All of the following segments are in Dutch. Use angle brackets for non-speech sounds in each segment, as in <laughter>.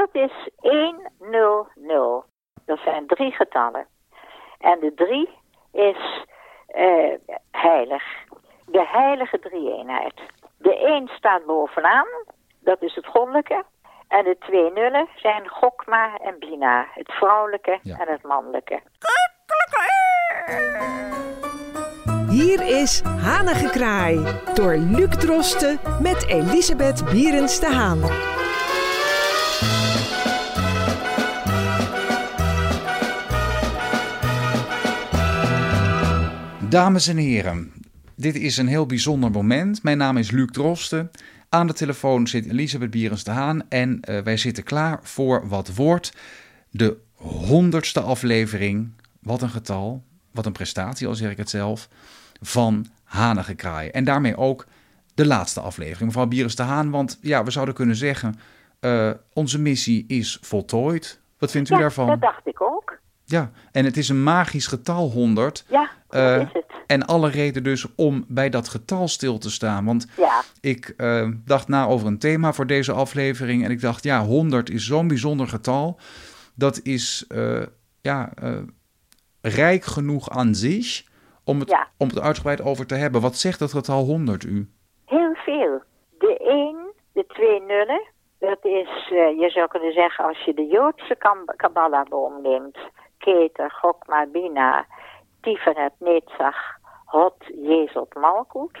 100 is 100. Dat zijn drie getallen. En de drie is eh, heilig. De heilige drie-eenheid. De één staat bovenaan, dat is het goddelijke. En de twee nullen zijn Gokma en Bina, het vrouwelijke Ja. en het mannelijke. Hier is Hanengekraai door Luc Drosten met Elisabeth Bierens de Haan. Dames en heren, dit is een heel bijzonder moment. Mijn naam is Luc Drosten. Aan de telefoon zit Elisabeth Bierens de Haan en eh, wij zitten klaar voor wat wordt de honderdste aflevering. Wat een getal, wat een prestatie, al zeg ik het zelf, van Hanengekraai. En daarmee ook de laatste aflevering, mevrouw Bierens de Haan. Want ja, we zouden kunnen zeggen, eh, onze missie is voltooid. Wat vindt u Ja, daarvan? dat dacht ik ook. Ja, en het is een magisch getal 100. Ja, dat Eh, is het. En alle reden dus om bij dat getal stil te staan. Want Ja, ik eh, dacht na over een thema voor deze aflevering. En ik dacht, ja, 100 is zo'n bijzonder getal. Dat is eh, ja, rijk genoeg aan zich om het, Ja. om het uitgebreid over te hebben. Wat zegt dat getal 100 u? heel veel. De één, de twee nullen, dat is, je zou kunnen zeggen, als je de Joodse kam- Kabbalah-boom neemt, Keter, Gokma, Bina, Tiferet, Netzach, Hot, Jezot, Malkut,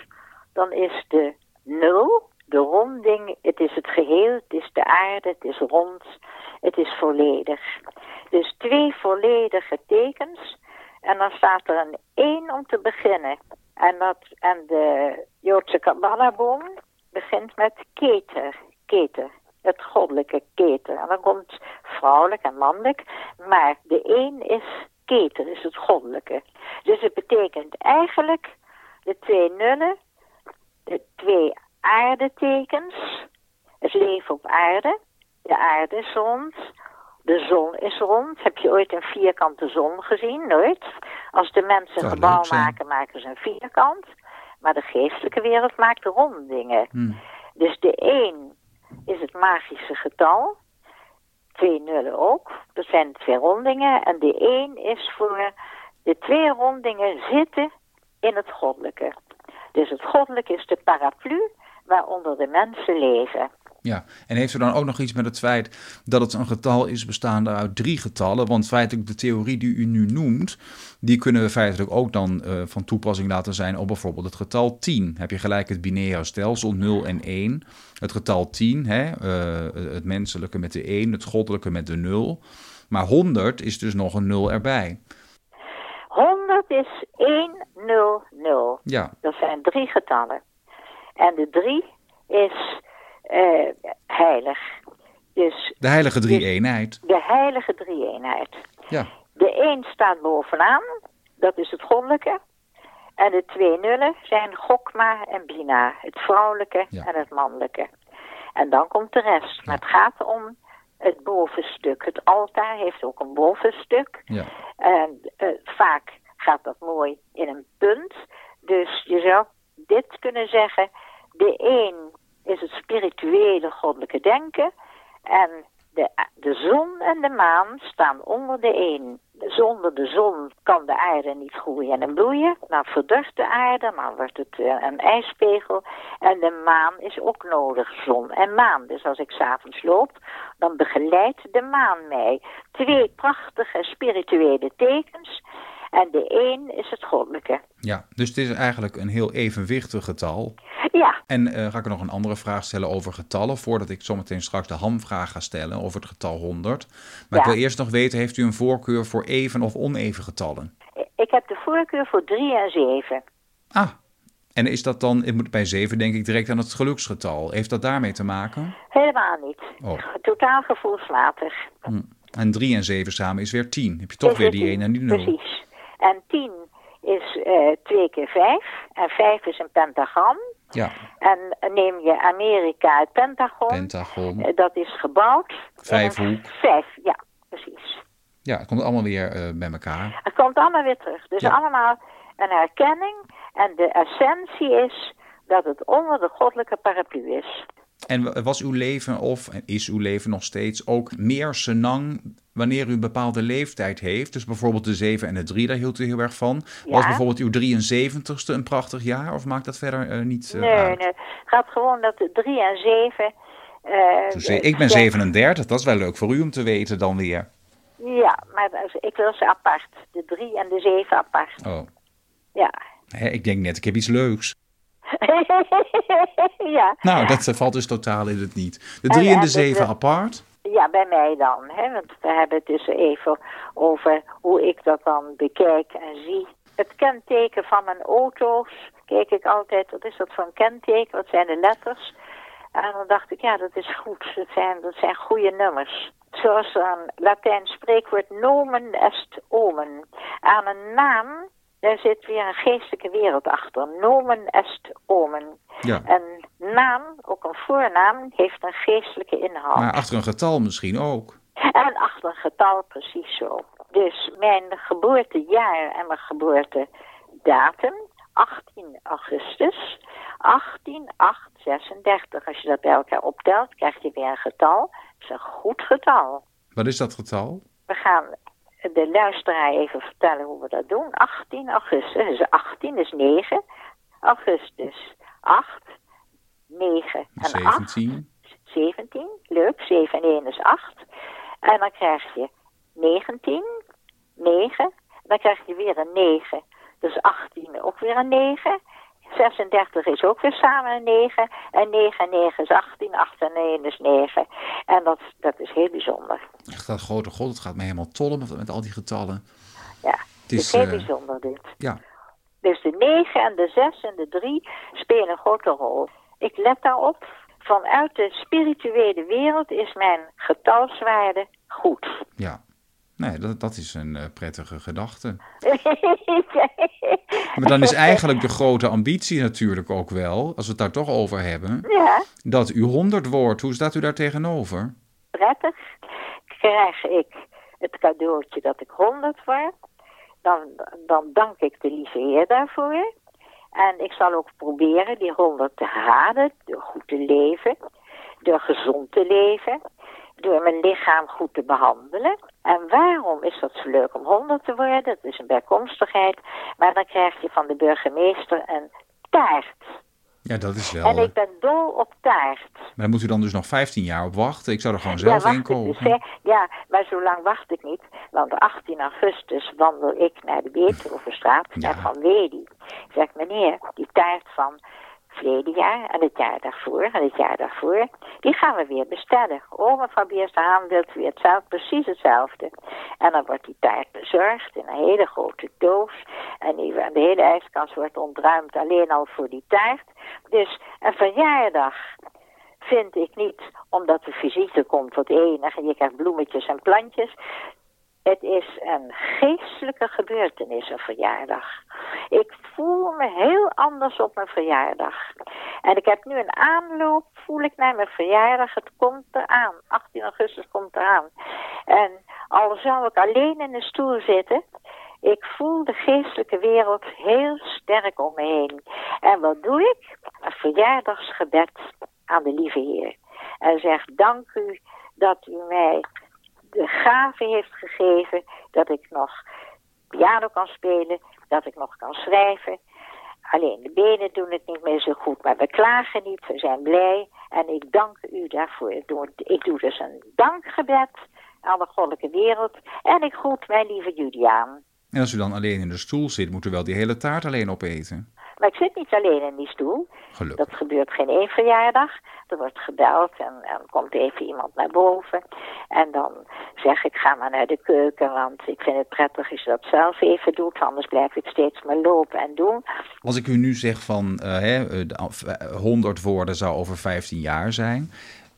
dan is de nul, de ronding, het is het geheel, het is de aarde, het is rond, het is volledig. Dus twee volledige tekens en dan staat er een één om te beginnen. En, dat, en de Joodse Kabbalahboom begint met keter, keter. Het goddelijke keter. En dan komt vrouwelijk en mannelijk. Maar de één is keter, is het goddelijke. Dus het betekent eigenlijk de twee nullen, de twee aardetekens, het leven op aarde. De aarde is rond, de zon is rond. Heb je ooit een vierkante zon gezien? Nooit. Als de mensen een gebouw maken, maken ze een vierkant. Maar de geestelijke wereld maakt ronddingen. Hmm. Dus de 1 is het magische getal. Twee nullen ook. Dat zijn twee rondingen. En de 1 is voor de twee rondingen zitten in het goddelijke. Dus het goddelijke is de paraplu waaronder de mensen leven. Ja, en heeft u dan ook nog iets met het feit dat het een getal is bestaande uit drie getallen? Want feitelijk de theorie die u nu noemt, die kunnen we feitelijk ook dan eh, van toepassing laten zijn op bijvoorbeeld het getal 10. Heb je gelijk het binaire stelsel 0 en 1. Het getal 10, hè, eh, het menselijke met de 1, het goddelijke met de 0. Maar 100 is dus nog een 0 erbij. 100 is 100. Ja, Dat zijn drie getallen. En de 3 is eh, heilig. Dus de heilige drie-eenheid. de heilige drie-eenheid. Ja, De 1 staat bovenaan, dat is het goddelijke. En de twee nullen zijn Gokma en Bina, het vrouwelijke Ja. en het mannelijke. En dan komt de rest. Maar het gaat om het bovenstuk. Het altaar heeft ook een bovenstuk. ja. En eh, vaak gaat dat mooi in een punt. Dus je zou dit kunnen zeggen. De een spirituele goddelijke denken. En de, de zon en de maan staan onder de een. Zonder de zon kan de aarde niet groeien en bloeien. Dan verdort de aarde, dan wordt het eh, een ijspegel. En de maan is ook nodig, zon en maan. Dus als ik s'avonds loop, dan begeleidt de maan mij. Twee prachtige spirituele tekens. En de een is het goddelijke. ja. Dus het is eigenlijk een heel evenwichtig getal. Ja, En eh, ga ik nog een andere vraag stellen over getallen, voordat ik zometeen straks de hamvraag ga stellen over het getal 100. Maar ik wil eerst nog weten, heeft u een voorkeur voor even of oneven getallen? ik heb de voorkeur voor drie en zeven. Ah, en is dat dan, ik moet bij 7 denk ik direct aan het geluksgetal. Heeft dat daarmee te maken? Helemaal niet. Oh. Totaal gevoelsmatig. Hm. En 3 en 7 samen is weer 10. Heb je toch weer die tien, 1 en die 0. Precies. En 10 is eh 2 keer 5. En 5 is een pentagram. Ja, En neem je Amerika het pentagon. pentagon. eh, dat is gebouwd. Vijfhoek. Vijf, ja, precies. Ja, het komt allemaal weer eh, bij elkaar. Het komt allemaal weer terug. Dus Ja. allemaal een herkenning. En de essentie is dat het onder de goddelijke paraplu is. En was uw leven, of is uw leven nog steeds, ook meer senang wanneer u een bepaalde leeftijd heeft? Dus bijvoorbeeld de 7 en de 3, daar hield u heel erg van. Ja. Was bijvoorbeeld uw 73ste een prachtig jaar, of maakt dat verder eh, niet eh, nee, uit? nee. Het gaat gewoon dat de 3 en 7... eh, ik ben ja, 37, dat is wel leuk voor u om te weten dan weer. Ja, maar ik wil ze apart. De 3 en de 7 apart. Oh, Ja. hè, ik denk net, ik heb iets leuks. <laughs> ja. Nou, dat eh, valt dus totaal in het niet. De 3 En- en de de- 7 de- apart. Ja, bij mij dan. Hè? Want we hebben het dus even over hoe ik dat dan bekijk en zie. Het kenteken van mijn auto's, kijk ik altijd, wat is dat voor een kenteken? Wat zijn de letters? En dan dacht ik, ja, dat is goed. Dat zijn, dat zijn goede nummers. Zoals een Latijn spreekwoord nomen est omen. Aan een naam, daar zit weer een geestelijke wereld achter. Nomen est omen. Ja. Een naam, ook een voornaam, heeft een geestelijke inhoud. Maar achter een getal misschien ook. En achter een getal precies zo. Dus mijn geboortejaar en mijn geboortedatum, 18 augustus, 18836. Als je dat bij elkaar optelt, krijg je weer een getal. Dat is een goed getal. Wat is dat getal? We gaan de luisteraar even vertellen hoe we dat doen. 18 augustus, dus 18 is 9. Augustus, 8, 9 en 8. 17. 17, leuk, 7 en 1 is 8. En dan krijg je 19, 9. Dan krijg je weer een 9. Dus 18 ook weer een 9. 36 is ook weer samen een 9. En 9 en 9 is 18, 8 en 1 is 9. En dat, dat is heel bijzonder. Echt dat grote god, het gaat me helemaal tollen met, met al die getallen. Ja, Het het is is, heel eh, bijzonder dit. Ja, Dus de 9 en de 6 en de 3 spelen een grote rol. Ik let daarop. Vanuit de spirituele wereld is mijn getalswaarde goed. ja. Nee, dat, dat is een eh, prettige gedachte. <laughs> Maar dan is eigenlijk de grote ambitie natuurlijk ook wel, als we het daar toch over hebben, ja, dat u 100 wordt. Hoe staat u daar tegenover? prettig. Krijg ik het cadeautje dat ik 100 word, dan, dan dank ik de lieve Heer daarvoor. En ik zal ook proberen die 100 te halen door goed te leven, door gezond te leven, door mijn lichaam goed te behandelen. En waarom is dat zo leuk om 100 te worden? Dat is een bijkomstigheid. Maar dan krijg je van de burgemeester een taart. Ja, dat is wel. En ik ben dol op taart. Maar daar moet u dan dus nog 15 jaar op wachten. Ik zou er gewoon zelf ja, een wacht ik dus, kopen. Ja, maar zo lang wacht ik niet. Want 18 augustus wandel ik naar de Beethovenstraat, Ja. naar Van Wedi. Ik zeg, meneer, die taart van verleden jaar en het jaar daarvoor en het jaar daarvoor, die gaan we weer bestellen. Oh, mevrouw Beerstaan wilt weer hetzelfde, precies hetzelfde. En dan wordt die taart bezorgd in een hele grote doos. En die, de hele ijskast wordt ontruimd alleen al voor die taart. Dus een verjaardag vind ik niet omdat de visite komt tot enig en je krijgt bloemetjes en plantjes. Het is een geestelijke gebeurtenis, een verjaardag. Ik voel me heel anders op mijn verjaardag. En ik heb nu een aanloop, voel ik naar mijn verjaardag. Het komt eraan. 18 augustus komt eraan. En al zou ik alleen in een stoel zitten, ik voel de geestelijke wereld heel sterk om me heen. En wat doe ik? Een verjaardagsgebed aan de lieve Heer. En zeg, dank u dat u mij de gave heeft gegeven dat ik nog piano kan spelen, dat ik nog kan schrijven. Alleen de benen doen het niet meer zo goed, maar we klagen niet, we zijn blij. En ik dank u daarvoor. Ik doe, dus een dankgebed aan de goddelijke wereld. En ik groet mijn lieve Juliaan. En als u dan alleen in de stoel zit, moet u wel die hele taart alleen opeten. Maar ik zit niet alleen in die stoel. Gelukkig. Dat gebeurt geen één verjaardag. Er wordt gebeld en dan komt even iemand naar boven. En dan zeg ik, ga maar naar de keuken, want ik vind het prettig als je dat zelf even doet. Anders blijf ik steeds maar lopen en doen. Als ik u nu zeg van eh, hè, eh, de af- eh, 100 woorden zou over 15 jaar zijn.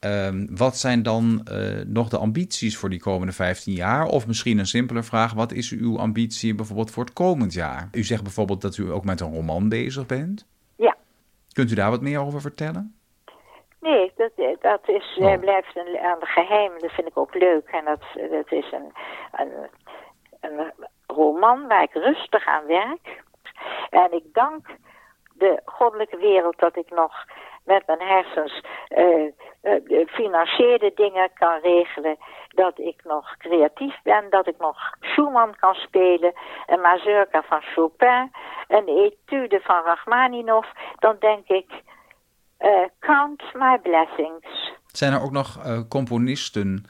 Ehm, wat zijn dan eh, nog de ambities voor die komende 15 jaar? Of misschien een simpele vraag: wat is uw ambitie bijvoorbeeld voor het komend jaar? U zegt bijvoorbeeld dat u ook met een roman bezig bent. Ja. Kunt u daar wat meer over vertellen? Nee, dat, dat is, Oh. eh, blijft een, een geheim. Dat vind ik ook leuk. En dat, dat is een, een, een roman waar ik rustig aan werk. En ik dank de goddelijke wereld dat ik nog met mijn hersens uh, uh, financiële dingen kan regelen, dat ik nog creatief ben, dat ik nog Schumann kan spelen, een mazurka van Chopin, een etude van Rachmaninov, dan denk ik, uh, count my blessings. Zijn er ook nog uh, componisten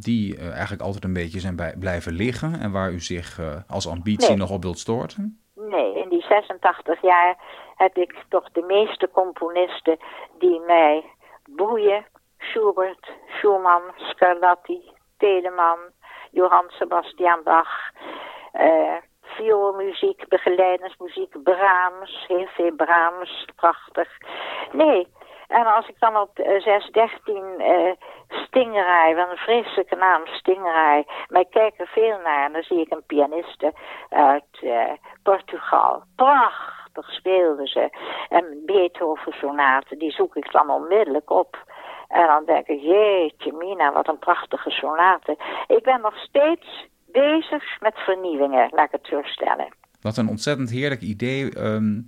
die eigenlijk altijd een beetje zijn bij, blijven liggen en waar u zich als ambitie nee. nog op wilt storten? Nee, 86 jaar heb ik toch de meeste componisten die mij boeien. Schubert, Schumann, Scarlatti, Telemann, Johann Sebastian Bach, uh, vioolmuziek, Brahms, heel veel Brahms, prachtig. Nee, en als ik dan op uh, 613 uh, Stingray, wat een vreselijke naam, Stingray, maar ik kijk er veel naar en dan zie ik een pianiste uit uh, Portugal. Prachtig speelden ze. En Beethoven-sonaten, die zoek ik dan onmiddellijk op. En dan denk ik, jeetje mina, wat een prachtige sonate. Ik ben nog steeds bezig met vernieuwingen, laat ik het zo stellen. Wat een ontzettend heerlijk idee. Um,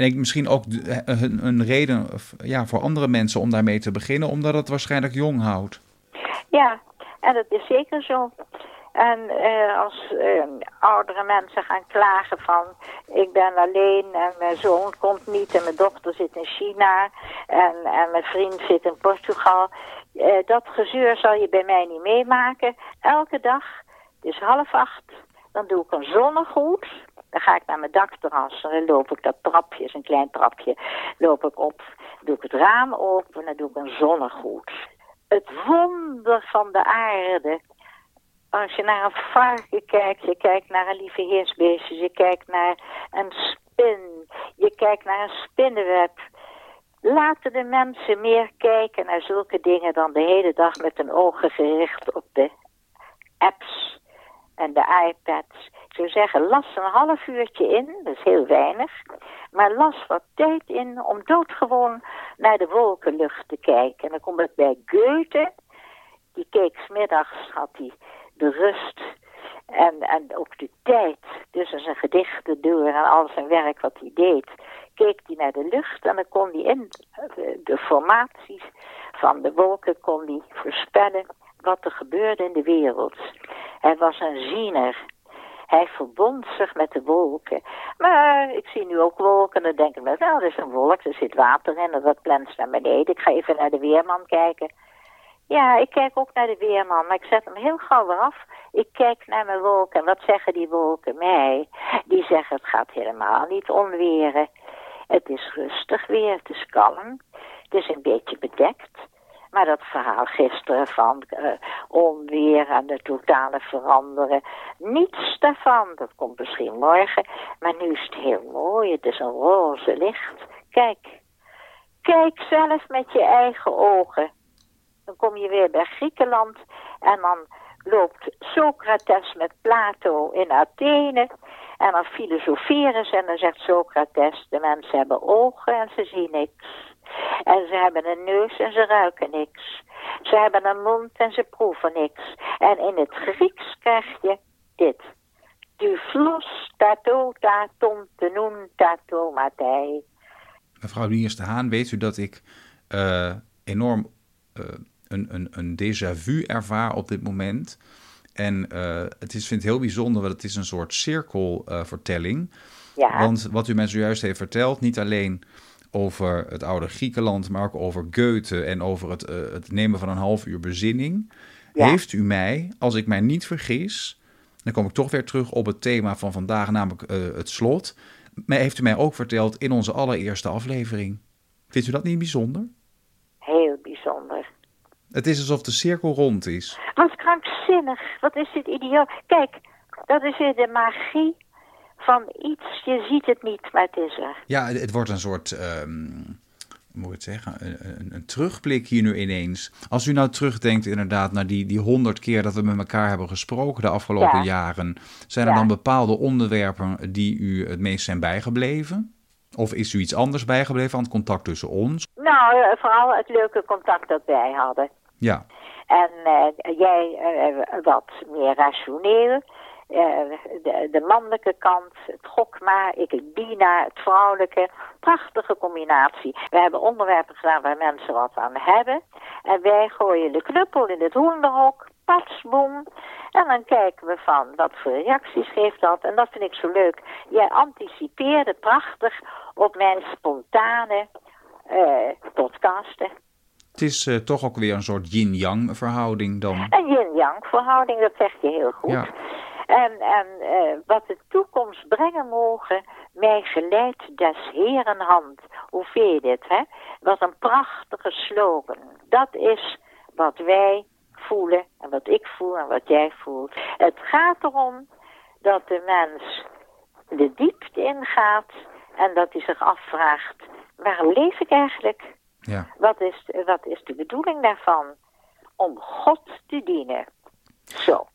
en ik, misschien ook een, een reden ja, voor andere mensen om daarmee te beginnen, omdat het waarschijnlijk jong houdt. Ja, en dat is zeker zo. En uh, als uh, oudere mensen gaan klagen van ik ben alleen en mijn zoon komt niet en mijn dochter zit in China en, en mijn vriend zit in Portugal. Dat gezeur zal je bij mij niet meemaken. Elke dag, het is half acht, dan doe ik een zonnegoed. Dan ga ik naar mijn dakterras en dan loop ik dat trapje, is een klein trapje, loop ik op. Doe ik het raam open en dan doe ik een zonnegoed. Het wonder van de aarde als je naar een varken kijkt, je kijkt naar een lieve heersbeestje, je kijkt naar een spin, je kijkt naar een spinnenweb. Laten de mensen meer kijken naar zulke dingen dan de hele dag met hun ogen gericht op de apps en de iPads. Zou zeggen, las een half uurtje in, dat is heel weinig. Maar las wat tijd in om doodgewoon naar de wolkenlucht te kijken. En dan kom ik bij Goethe. Die keek smiddags, had hij de rust en, en ook de tijd tussen zijn gedichten door en al zijn werk wat hij deed, keek hij naar de lucht en dan kon hij in de, de formaties van de wolken kon hij voorspellen wat er gebeurde in de wereld. Hij was een ziener. Hij verbond zich met de wolken. Maar ik zie nu ook wolken en dan denk ik, nou, dat is een wolk, er zit water in en dat plenst naar beneden. Ik ga even naar de weerman kijken. Ja, ik kijk ook naar de weerman, maar ik zet hem heel gauw af. Ik kijk naar mijn wolken. En wat zeggen die wolken mij? Die zeggen het gaat helemaal niet onweren. Het is rustig weer, het is kalm. Het is een beetje bedekt. Maar dat verhaal gisteren van uh, onweer en de totale veranderen. Niets daarvan. Dat komt misschien morgen. Maar nu is het heel mooi. Het is een roze licht. Kijk. Kijk zelf met je eigen ogen. Dan kom je weer bij Griekenland en dan loopt Socrates met Plato in Athene. En dan filosoferen ze en dan zegt Socrates, de mensen hebben ogen en ze zien niks. En ze hebben een neus en ze ruiken niks. Ze hebben een mond en ze proeven niks. En in het Grieks krijg je dit. Du flos tato taton tenun tato matei. Mevrouw Niers de Haan, weet u dat ik uh, enorm uh, een, een, een déjà vu ervaar op dit moment. En uh, het is, vind het heel bijzonder, want het is een soort cirkelvertelling. ja. Want wat u mij zojuist heeft verteld, niet alleen over het oude Griekenland, maar ook over Goethe en over het, uh, het nemen van een half uur bezinning, Ja. heeft u mij, als ik mij niet vergis, dan kom ik toch weer terug op het thema van vandaag, namelijk uh, het slot, maar heeft u mij ook verteld in onze allereerste aflevering. Vindt u dat niet bijzonder? Heel bijzonder. Het is alsof de cirkel rond is. Wat krankzinnig. Wat is dit idioot. Kijk, dat is weer de magie van iets. Je ziet het niet, maar het is er. Ja, het, wordt een soort, um, hoe moet ik het zeggen, een, een, een, terugblik hier nu ineens. Als u nou terugdenkt inderdaad naar die, die honderd keer dat we met elkaar hebben gesproken de afgelopen Ja. jaren. Zijn er Ja. dan bepaalde onderwerpen die u het meest zijn bijgebleven? Of is u iets anders bijgebleven aan het contact tussen ons? Nou, eh, vooral het leuke contact dat wij hadden. Ja, En eh, jij eh, wat meer rationeel. De, de, mannelijke kant, het gokma, ik het bina, het vrouwelijke. Prachtige combinatie. We hebben onderwerpen gedaan waar mensen wat aan hebben. En wij gooien de knuppel in het hoenderhok, patsboom. En dan kijken we van wat voor reacties geeft dat. En dat vind ik zo leuk. Jij anticipeerde prachtig op mijn spontane uh, podcasten. Het is uh, toch ook weer een soort yin-yang verhouding dan. Een yin-yang verhouding, dat zeg je heel goed. Ja. En, en uh, wat de toekomst brengen mogen, mij geleid des heren hand. Hoe vind je dit, hè? Wat een prachtige slogan. Dat is wat wij voelen en wat ik voel en wat jij voelt. Het gaat erom dat de mens de diepte ingaat en dat hij zich afvraagt, waarom leef ik eigenlijk? Ja. Wat, is, wat is de bedoeling daarvan? Om God te dienen. Zo.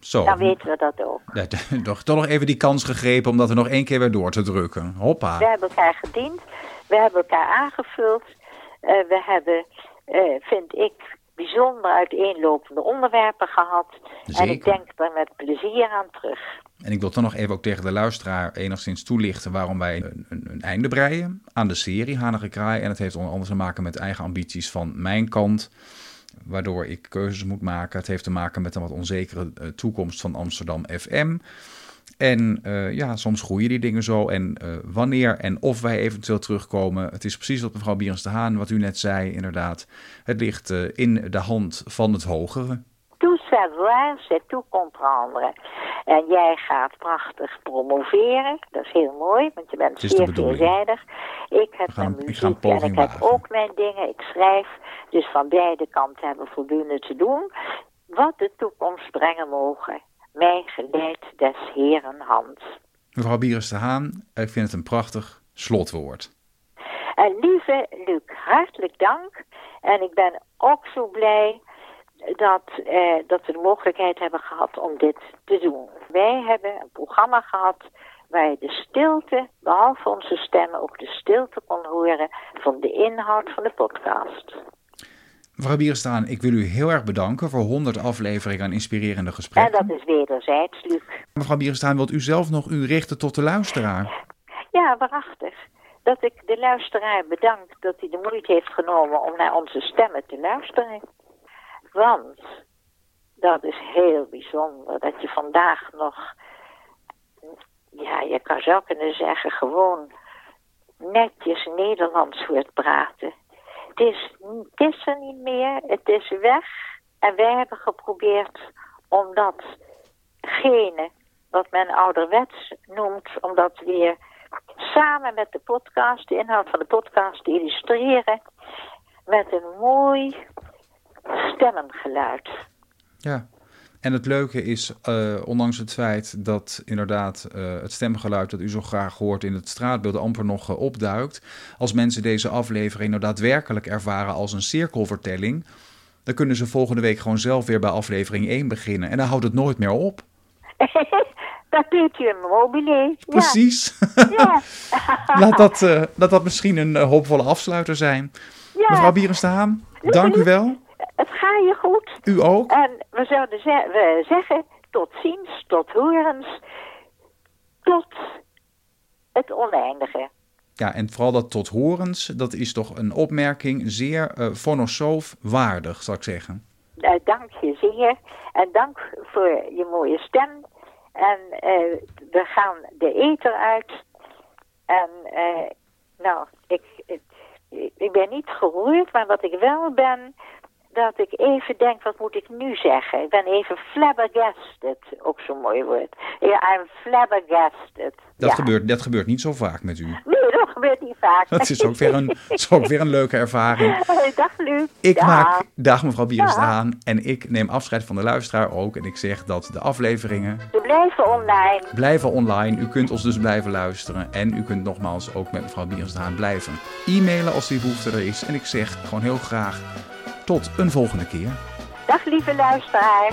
Zo. Dan weten we dat ook. Ja, <laughs> toch, toch nog even die kans gegrepen om dat er nog één keer weer door te drukken. Hoppa. We hebben elkaar gediend. We hebben elkaar aangevuld. Uh, we hebben, uh, vind ik, bijzonder uiteenlopende onderwerpen gehad. Zeker. En ik denk er met plezier aan terug. En ik wil toch nog even ook tegen de luisteraar enigszins toelichten waarom wij een, een, een einde breien aan de serie Hanige Kraai. En het heeft onder andere te maken met eigen ambities van mijn kant, waardoor ik keuzes moet maken. Het heeft te maken met een wat onzekere eh, toekomst van Amsterdam FM. En uh, ja, soms groeien die dingen zo. En uh, wanneer en of wij eventueel terugkomen. Het is precies wat mevrouw Bierens de Haan, wat u net zei, inderdaad. Het ligt in de hand van het hogere. Savoir, c'est tout comprendre. En jij gaat prachtig promoveren. Dat is heel mooi, want je bent zeer veelzijdig. Ik heb gaan, mijn muziek ik en ik heb ook mijn dingen. Ik schrijf. Dus van beide kanten hebben we voldoende te doen. Wat de toekomst brengen mogen mij geleid des Heren hand. Mevrouw Bieres de Haan, ik vind het een prachtig slotwoord. En lieve Luc, hartelijk dank. En ik ben ook zo blij dat, eh, dat we de mogelijkheid hebben gehad om dit te doen. Wij hebben een programma gehad waar je de stilte, behalve onze stemmen, ook de stilte kon horen van de inhoud van de podcast. Mevrouw Bierstaan, ik wil u heel erg bedanken voor 100 afleveringen aan inspirerende gesprekken. En dat is wederzijds, Luc. Mevrouw Bierstaan, wilt u zelf nog u richten tot de luisteraar? Ja, waarachtig. Dat ik de luisteraar bedank dat hij de moeite heeft genomen om naar onze stemmen te luisteren. Want dat is heel bijzonder dat je vandaag nog, ja, je kan zo kunnen zeggen, gewoon netjes Nederlands hoort praten is, het is er niet meer, het is weg. En wij hebben geprobeerd om datgene wat men ouderwets noemt, om dat weer samen met de podcast, de inhoud van de podcast te illustreren met een mooi stemmengeluid. Ja, en het leuke is, uh, ondanks het feit dat inderdaad uh, het stemgeluid dat u zo graag hoort in het straatbeeld amper nog uh, opduikt, als mensen deze aflevering nou daadwerkelijk ervaren als een cirkelvertelling, dan kunnen ze volgende week gewoon zelf weer bij aflevering 1 beginnen. En dan houdt het nooit meer op. <laughs> dat deed je een mobile. Precies. Ja. <laughs> laat, dat, laat dat misschien een hoopvolle afsluiter zijn. Ja. Mevrouw Bierenstaan, dank u wel. Het gaat je goed. U ook. En we zouden we zeggen tot ziens, tot horens, tot het oneindige. Ja, en vooral dat tot horens, dat is toch een opmerking zeer uh, fonosoof waardig, zou ik zeggen. Uh, dank je zeer. En dank voor je mooie stem. En uh, we gaan de eter uit. En nou, ik, ik, ik ben niet geroerd, maar wat ik wel ben, dat ik even denk, wat moet ik nu zeggen? Ik ben even flabbergasted, ook zo'n mooi woord. Ja, I'm flabbergasted. Dat, gebeurt, dat gebeurt niet zo vaak met u. Nee, dat gebeurt niet vaak. <laughs> Dat is ook weer een, is ook weer een leuke ervaring. <laughs> Dag Luc. Ik dag. maak, dag mevrouw Bieres aan en ik neem afscheid van de luisteraar ook. En ik zeg dat de afleveringen... Ze blijven online. Blijven online. U kunt ons dus blijven luisteren. En u kunt nogmaals ook met mevrouw Bieres blijven e-mailen als die behoefte er is. En ik zeg gewoon heel graag tot een volgende keer. Dag lieve luisteraar.